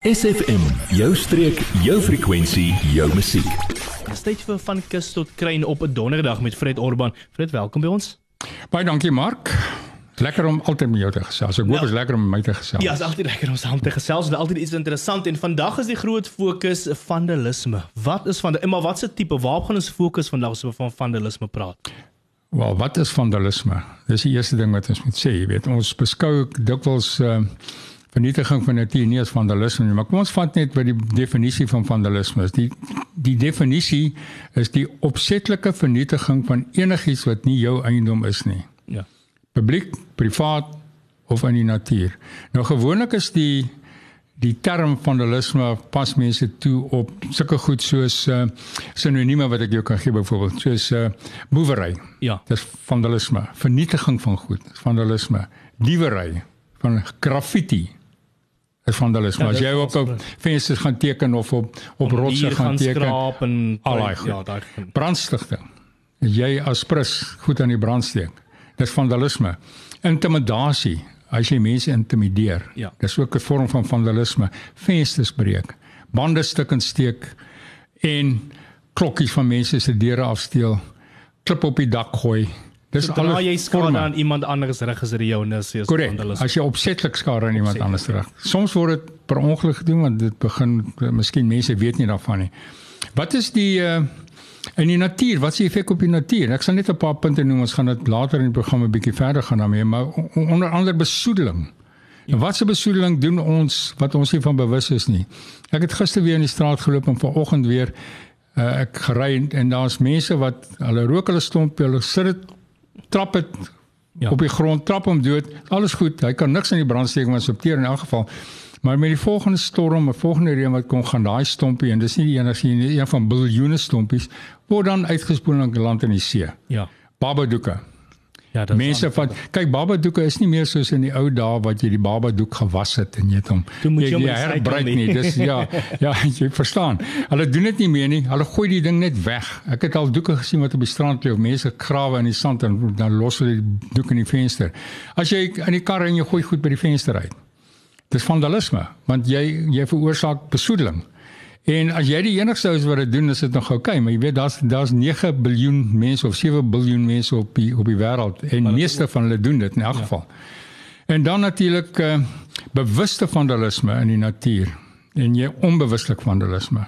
SFM, jou streek, jou frekwensie, jou musiek. Dis tyd vir van kus tot kruin op 'n donderdag met Fred Orban. Fred, welkom by ons. Baie dankie Mark. Lekker om altyd met jou te gesels. Ek hoop Nou, is lekker om met my te gesels. Ja, is altyd lekker om saam te gesels. Dit is altyd iets interessant en vandag is die groot fokus vandalisme. Wat is van maar wat se tipe waarop gaan ons fokus vandag as ons van vandalisme praat? Wel, wat is vandalisme? Dis die eerste ding wat ons moet sê, jy weet. Ons beskou dikwels uh vernietiging van natuur nie as vandalisme nie, maar kom ons vat net wat die definisie van vandalisme is. Die die definisie is die opsetlike vernietiging van enigiets wat nie jou eiendom is nie. Ja. publiek, privaat of in die natuur. Nou gewoonlik is die die term vandalisme pas mense toe op sulke goed soos uh, sinonieme wat ek jou kan gee byvoorbeeld soos uh, boewery. Ja. Dis vandalisme, vernietiging van goed, is vandalisme, diewery, van graffiti is vandalisme. Ja, As jy op is op vensters gaan teken of op op rotse Hier gaan teken, en al daai goed. ja, daai brandstigting. Jy as prins goed aan die brand steek. Dis vandalisme. Intimidasie, as jy mense intimideer. Ja. Dis ook 'n vorm van vandalisme. Vensters breek, bande stukkend steek en klokkies van mense se deure afsteel, klip op die dak gooi. Dis Sodra jy skade aan iemand anders rig is dit joune is is Korrek. vandalisme. As jy opsetlik skade aan iemand anders reg. Soms word dit per ongeluk gedoen want dit begin miskien mense weet nie daarvan nie. Wat is die uh in die natuur, wat is die effek op die natuur? Ek sal net 'n paar punte noem, ons gaan dit later in die program 'n bietjie verder gaan daarmee, maar onder andere besoedeling. Ja. Wat se besoedeling doen ons wat ons nie van bewus is nie. Ek het gister weer in die straat geloop en vanoggend weer uh, ek gery en, en daar's mense wat hulle rook hulle stomp, hulle sit dit trap dit Ja. op die grond, trap hom dood. Alles goed. Hy kan niks aan die brand steek maar sorteer in elk geval. Maar met die volgende storm, 'n volgende reën wat kom gaan daai stompie en dis nie die enigste nie, een van biljoene stompies word dan uitgespoel in land in die see. Ja. Babadoeke. Ja, is Mense van kyk babadoeke is nie meer soos in die ou dae wat jy die babadoek gewas het en jy het hom Toe moet jy jy herbruik nie. nie. Dis ja, ja, jy verstaan. Hulle doen dit nie meer nie. Hulle gooi die ding net weg. Ek het al doeke gesien wat op die strand lê of mense grawe in die sand en dan los hulle die doek in die venster. As jy in die kar en jy gooi goed by die venster uit. Dis vandalisme want jy jy veroorsaak besoedeling. En as jy die enigste is wat dit doen, is dit nog oukei, okay, maar jy weet daar's daar's 9 biljoen mense of 7 biljoen mense op die op die wêreld en meeste van hulle doen dit in elk geval. En dan natuurlik uh, bewuste vandalisme in die natuur en jy onbewustelik vandalisme.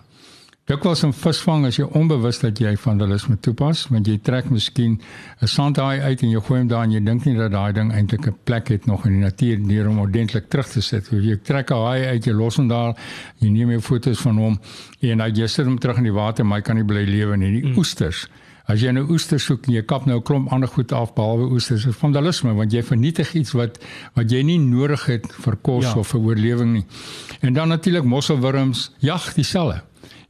Dikwels in visvang as jy onbewus dat jy vandalisme toepas, want jy trek miskien 'n sandhaai uit en jy gooi hom daar en jy dink nie dat daai ding eintlik 'n plek het nog in die natuur deur hom ordentlik terug te sit. So jy trek 'n haai uit, jy los hom daar, jy neem jou foto's van hom en jy sit hom terug in die water, maar hy kan nie bly lewe nie. Die mm. oesters As jy nou oesters soek en jy kap nou 'n klomp ander goed af behalwe oesters, is vandalisme want jy vernietig iets wat wat jy nie nodig het vir kos ja. of vir oorlewing nie. En dan natuurlik mosselwurms, jag dieselfde.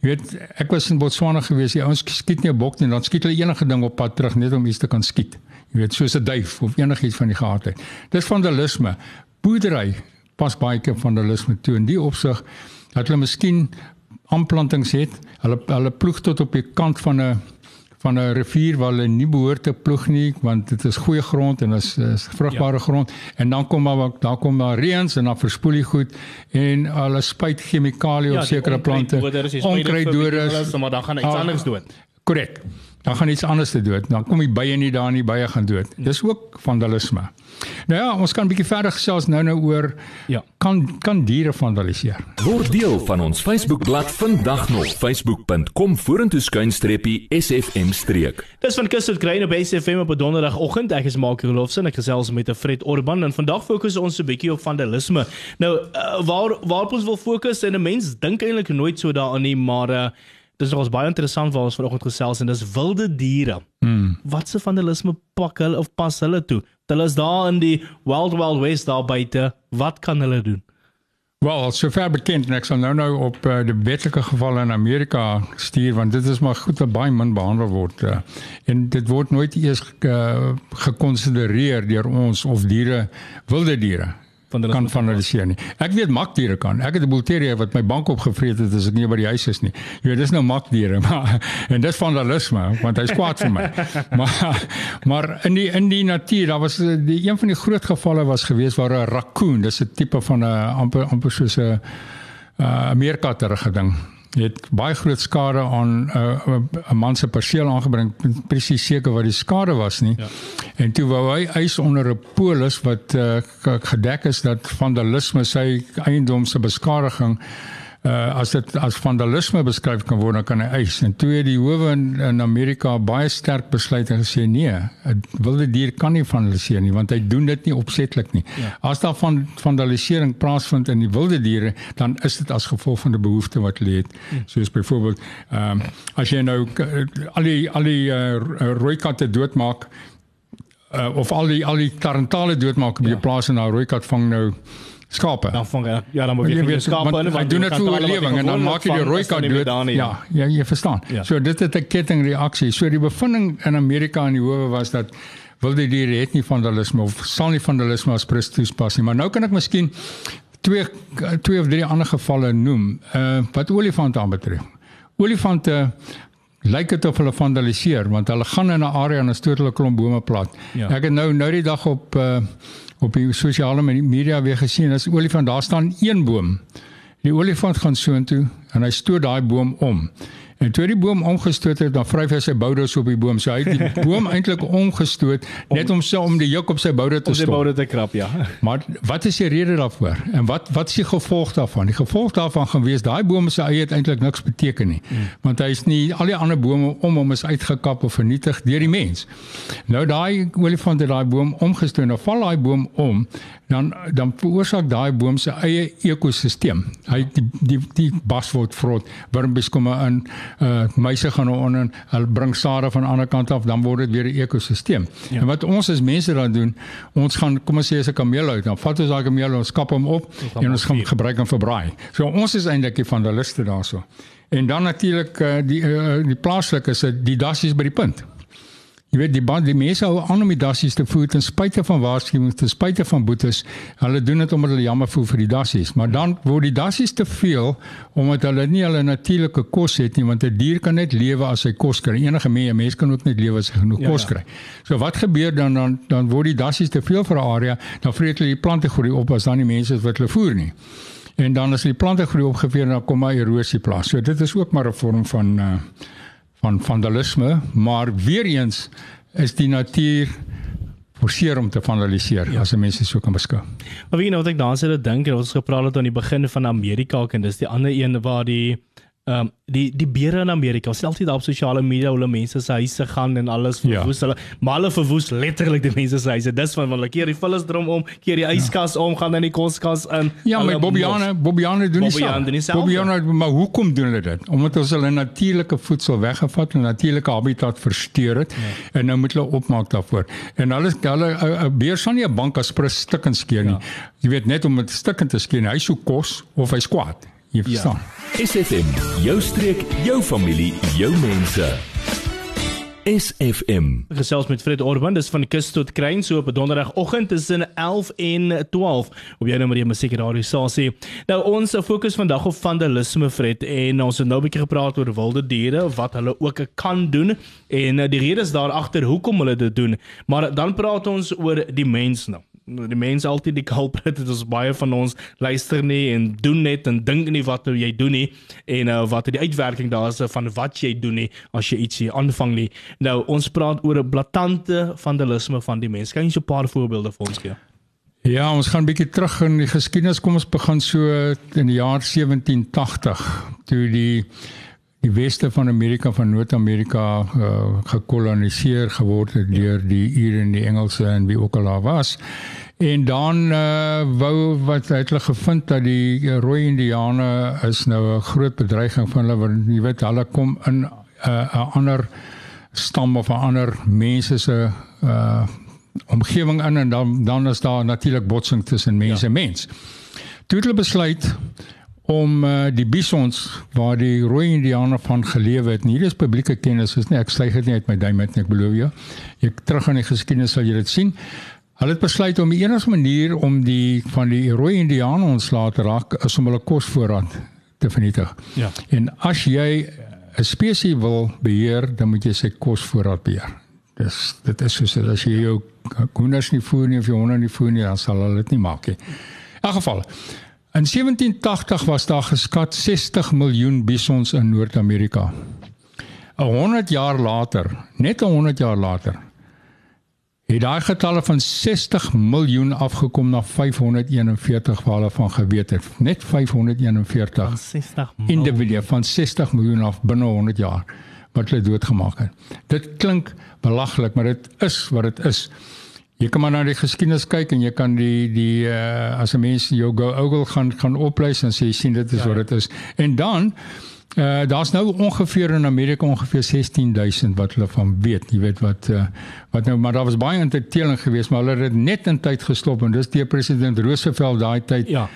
Jy weet, ek was in Botswana gewees, die ouens skiet nie 'n bok nie, dan skiet hulle enige ding op pad terug net om iets te kan skiet. Jy weet, soos 'n duif of enigiets van die gehaardheid. Dis vandalisme. Boerdery pas baie keer vandalisme toe in die opsig dat hulle miskien aanplantings het. Hulle hulle ploeg tot op die kant van 'n van 'n rivier waar hulle nie behoort te ploeg nie want dit is goeie grond en is, is vrugbare ja. grond en dan kom maar daar kom daar reëns en dan verspoel die goed en hulle spuit chemikalieë Ja, op sekere plante onkruiddoders, maar dan gaan iets Ah, anders dood. Korrek dan gaan iets anders te dood dan kom die bye nie daar nie bye gaan dood dis ook vandalisme nou ja ons kan 'n bietjie verder gesels nou nou oor Ja. kan kan diere vandaliseer Word deel van ons Facebookblad vandag nog facebook.com vorentoe skuinstreppie SFM streek. Dis van Kus tot Kruin op SFM op 'n donderdagoggend. Ek is Mark Rolofsen. Ek gesels met 'n Fred Orban en vandag fokus ons 'n bietjie op vandalisme. Nou, uh, waar waarop ons wil fokus en 'n mens dink eintlik nooit so daaraan nie, maar uh, dis nogals baie interessant waar ons vanoggend gesels en dis wilde diere. hmm. Wat se vandalisme pak hulle of pas hulle toe? Hulle is daar in die Wild Wild West daar buite. Wat kan hulle doen? Wel, sover bekend en ek sal nou nou op uh, die wetlike gevalle in Amerika stuur want dit is maar goed wat baie min behandel word uh, en dit word nooit eers uh, gekonsidereer deur ons of diere wilde diere Vandalisme kan vandaliseer nie. Ek weet makdiere kan. Ek het 'n bull terrier wat my bank opgevreet het as ek nie by die huis is nie. Jy weet, dis nou makdiere, maar en dis vandalisme want hy's kwaad vir my. maar maar in die in die natuur, daar was eh, die een van die groot gevalle was geweest waar 'n raccoon, dis 'n tipe van 'n amper amper soos 'n uh, Amerika teruggeding. Jy het baie groot skade aan 'n uh, 'n man se perseel aangebring, presies seker wat die skade was nie. Ja. En toe wou hy eis onder 'n polis wat uh, gedek is dat vandalisme sy eiendom se beskadiging uh, as dit as vandalisme beskryf kan word dan kan hy eis en toe het die howe in, in Amerika baie sterk besluit en gesê nee 'n wilde dier kan nie vandaliseer nie want hy doen dit nie opsetlik nie ja. as daar van vandalisering plaasvind in die wilde diere dan is dit as gevolg van 'n behoefte wat hulle het hm. soos byvoorbeeld ehm um, as jy nou al die al die uh, rooi katte doodmaak uh, of al die al die tarantale doodmaak op ja. jou plaas en nou rooi kat vang nou skape. Dan vang hy ja, dan moet jy weet skape in want hy doen dit vir oorlewing en dan maak jy die rooi kat dood. Ja, ja, jy verstaan. Ja. So dit het 'n kettingreaksie. So die bevinding in Amerika in die howe was dat wilde diere het nie vandalisme of sal nie vandalisme as prestus pas nie. Maar nou kan ek miskien twee twee of drie ander gevalle noem. Uh wat olifante aanbetref. Olifante lyk dit of hulle vandaliseer want hulle gaan in 'n area en stoot hulle klomp bome plat. Ja. Ek het nou nou die dag op uh op die sosiale media weer gesien as olifant daar staan een boom. Die olifant gaan soontoe en hy stoot daai boom om. En toe die boom omgestoot het, dan vryf hy sy bouders op die boom. So hy het die boom eintlik omgestoot net om so om die juk op sy boude te stop. Om sy boude te krap, ja. Maar wat is die rede daarvoor? En wat wat is die gevolg daarvan? Die gevolg daarvan gaan wees daai boom se eie het eintlik niks beteken nie. Hmm. Want hy is nie al die ander bome om hom is uitgekap of vernietig deur die mens. Nou daai olifant het daai boom omgestoot nou val daai boom om dan dan veroorsaak daai boom se eie ekosisteem. Hy die die die bas word vrot, wurmbies kom in, uh muise gaan onder, hulle bring sade van die ander kant af, dan word dit weer 'n ekosisteem. Ja. En wat ons as mense dan doen, ons gaan kom ons sê as 'n kameel uit, dan vat ons daai kameel ons kap hom op en ons gaan gebruik hom vir braai. So ons is eintlik die vandaliste daarso. En dan natuurlik uh, die uh, die plaaslikes, die dassies by die punt. Jy weet die band die mense hou aan om die dassies te voer ten spyte van waarskuwings, ten spyte van boetes. Hulle doen dit omdat hulle jammer voel vir die dassies, maar dan word die dassies te veel omdat hulle nie hulle natuurlike kos het nie, want 'n dier kan net lewe as hy kos kry. Enige mens kan ook net lewe as hy genoeg ja, kos ja. kry. So wat gebeur dan dan dan word die dassies te veel vir 'n area, dan vreet hulle die plante groei op as dan die mense wat hulle voer nie. En dan as die plante groei opgeveer dan kom maar erosie plaas. So dit is ook maar 'n vorm van uh van vandalisme, maar weer eens is die natuur forceer om te vandaliseer ja. as mense so kan beskou. Maar wie nou wat ek dan sê dat dink ons gepraat het aan die begin van Amerika en dis die ander een waar die ehm um, die die beere in Amerika, selfs dit op sosiale media hoe mense se huise gaan en alles ja. verwoes ja. hulle, maar hulle verwoes letterlik die mense se huise. Dis van hulle keer die vullis drom om, keer die yskas ja. om, gaan in die koskas in. Ja, maar Bobbiane, Bobbiane doen nie so. Bobbiane, maar hoekom doen hulle dit? Omdat ons hulle natuurlike voedsel weggevat en natuurlike habitat versteur het ja. en nou moet hulle opmaak daarvoor. En hulle hulle 'n beer sal nie 'n bank as prins stukkend skeer nie. Ja. Jy weet net om dit stukkend te skeer, hy soek kos of hy's kwaad. Jy verstaan. Ja. SFM, jou streek, jou familie, jou mense. SFM. Gesels met Fred Orban, dis van Kus tot Kruin so op 'n donderdagoggend tussen 11 en 12 op jou nommer die musiek radio sasie. Nou ons fokus vandag op vandalisme Fred en ons het nou 'n bietjie gepraat oor wilde diere wat hulle ook kan doen en die redes daar agter hoekom hulle dit doen. Maar dan praat ons oor die mens nou die mense altyd die culprit dit is baie van ons luister nie en doen net en dink nie wat jy doen nie en uh, wat die uitwerking daar is van wat jy doen nie as jy ietsie aanvang nie. Nou ons praat oor 'n blaatante vandalisme van die mense kan jy so 'n paar voorbeelde vir ons gee? Ja, ons gaan 'n bietjie terug in die geskiedenis. Kom ons begin so in die jaar 1780 toe die die weste van Amerika van Noord-Amerika uh, gekoloniseer geword het deur die Ire en die Engelse en wie ook al daar was. En dan uh, wou wat het hulle gevind dat die rooi indiane is nou 'n groot bedreiging van hulle want jy weet hulle kom in uh, 'n uh, ander stam of 'n ander mense se uh, omgewing in en dan dan is daar natuurlik botsing tussen mens ja. en mens. Toe het hulle besluit om uh, die bisons waar die rooi indiane van gelewe het. Hier is publieke kennis, is nie ek sluig dit nie uit my duim uit nie, ek belowe jou. Jy terug in die geskiedenis sal jy dit sien. Hulle het besluit om die enigste manier om die van die rooi indiane ontslae te raak is om hulle kosvoorraad te vernietig. Ja. En as jy 'n spesies wil beheer, dan moet jy sy kosvoorraad beheer. Dis dit is soos as jy jou hoenders nie voer nie of jou honde nie voer nie, dan sal hulle dit nie maak nie. In elk geval In 1780 was daar geskat 60 miljoen bisons in Noord-Amerika. 100 jaar later, net 100 jaar later, het daai getalle van 60 miljoen afgekom na 541 waar hulle van geweet het. Net 541 60 individue van 60 miljoen af binne 100 jaar wat hulle doodgemaak het. Dit klink belaglik, maar dit is wat dit is. Jy kan maar na die geskiedenis kyk en jy kan die die uh, as 'n mens jou go Google gaan gaan oplees en sê jy sien dit is ja, wat dit is. En dan Uh daar's nou ongeveer in Amerika ongeveer 16000 wat hulle van weet. Jy weet wat uh wat nou maar daar was baie interteling geweest, maar hulle het dit net in tyd gestop en dis deur president Roosevelt daai tyd Ja.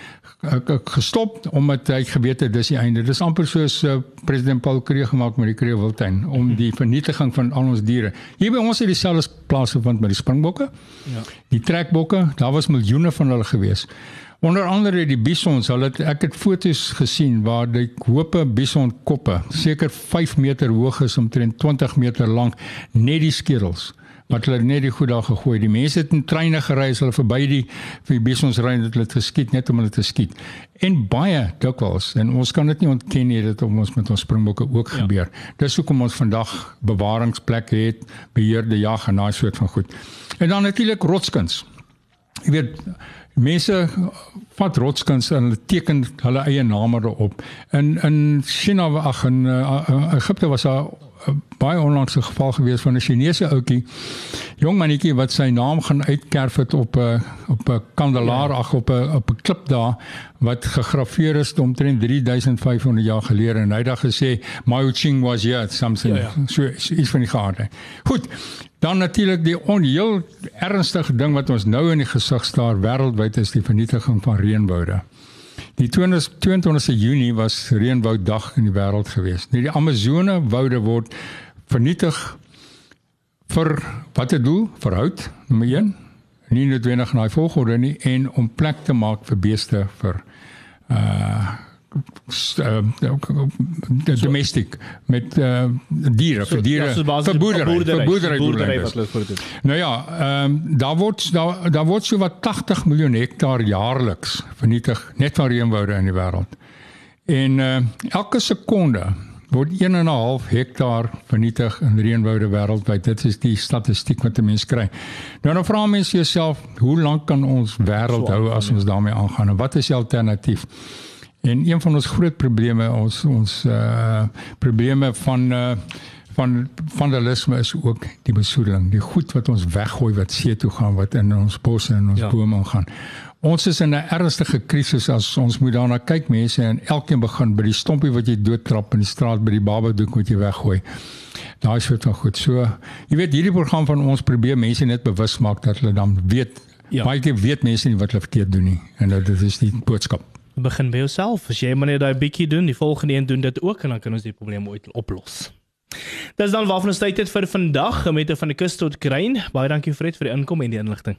gestop omdat hy geweet het dis die einde. Dis amper soos uh, president Paul Kruger gemaak met die Krugerwiltuin om die vernietiging van al ons diere. Hier by ons het dieselfde plaasgevind met die springbokke. Ja. Die trekbokke, daar was miljoene van hulle gewees. Onder andere die bisons, hulle het ek het foto's gesien waar die hoope bison koppe seker 5 meter hoog is omtrent 20 meter lank net die skedels wat hulle net die goed daar gegooi. Die mense het in treine gery hulle verby die vir die bisons ry het hulle geskiet net om hulle te skiet. En baie dikwels en ons kan dit nie ontken nie dat ons met ons springbokke ook ja. gebeur. Dis hoekom ons vandag bewaringsplekke het, beheerde jag en daai soort van goed. En dan natuurlik rotskuns. Jy weet mense vat rotskuns en hulle teken hulle eie name daarop. In in China ag in uh, Egipte was daar uh, baie onlangs 'n geval gewees van 'n Chinese ouetjie jong mannetjie wat sy naam gaan uitkerf het op 'n uh, op 'n kandelaar ag op 'n op 'n klip daar wat gegraveer is omtrent 3500 jaar gelede en hy het daar gesê Mao Ching was here something ja, ja. so iets van die gaande. Goed. Dan natuurlik die onheel ernstige ding wat ons nou in die gesig staar wêreldwyd is die vernietiging van reënwoude. Die 22 Junie was reënwouddag in die wêreld gewees. Nou die Amazone woude word vernietig vir watter doel? Vir hout, nommer 1. Nie noodwendig na die volgorde nie en om plek te maak vir beeste vir uh uh domestic met uh diere vir diere ja, vir boerdery vir boerdery wat hulle voor dit. Nou ja, ehm um, daar word daar daar word so wat 80 miljoen hektaar jaarliks vernietig net van reënwoude in die wêreld. En uh, elke sekonde word 1 en 'n half hektaar vernietig in reënwoude wêreldwyd. Dit is die statistiek wat 'n mens kry. Nou dan vra mense jouself, hoe lank kan ons wêreld hou as ons daarmee aangaan en wat is die alternatief? En een van ons groot probleme ons ons uh probleme van uh van vandalisme is ook die besoedeling, die goed wat ons weggooi wat see toe gaan, wat in ons bosse en ons ja. bome gaan. Ons is in 'n ernstige krisis as ons moet daarna kyk mense en elkeen begin by die stompie wat jy doodtrap in die straat by die babadoek wat jy weggooi. Daai soort van goed. So, jy weet hierdie program van ons probeer mense net bewus maak dat hulle dan weet ja. baie keer weet mense nie wat hulle verkeerd doen nie en dat dit is die boodskap. Begin by jouself. As jy maar net daai bietjie doen, die volgende een doen dit ook en dan kan ons die probleem ooit oplos. Dis dan waarvan ons tyd het vir vandag met van die kus tot kruin. Baie dankie Fred vir die inkom en die inligting.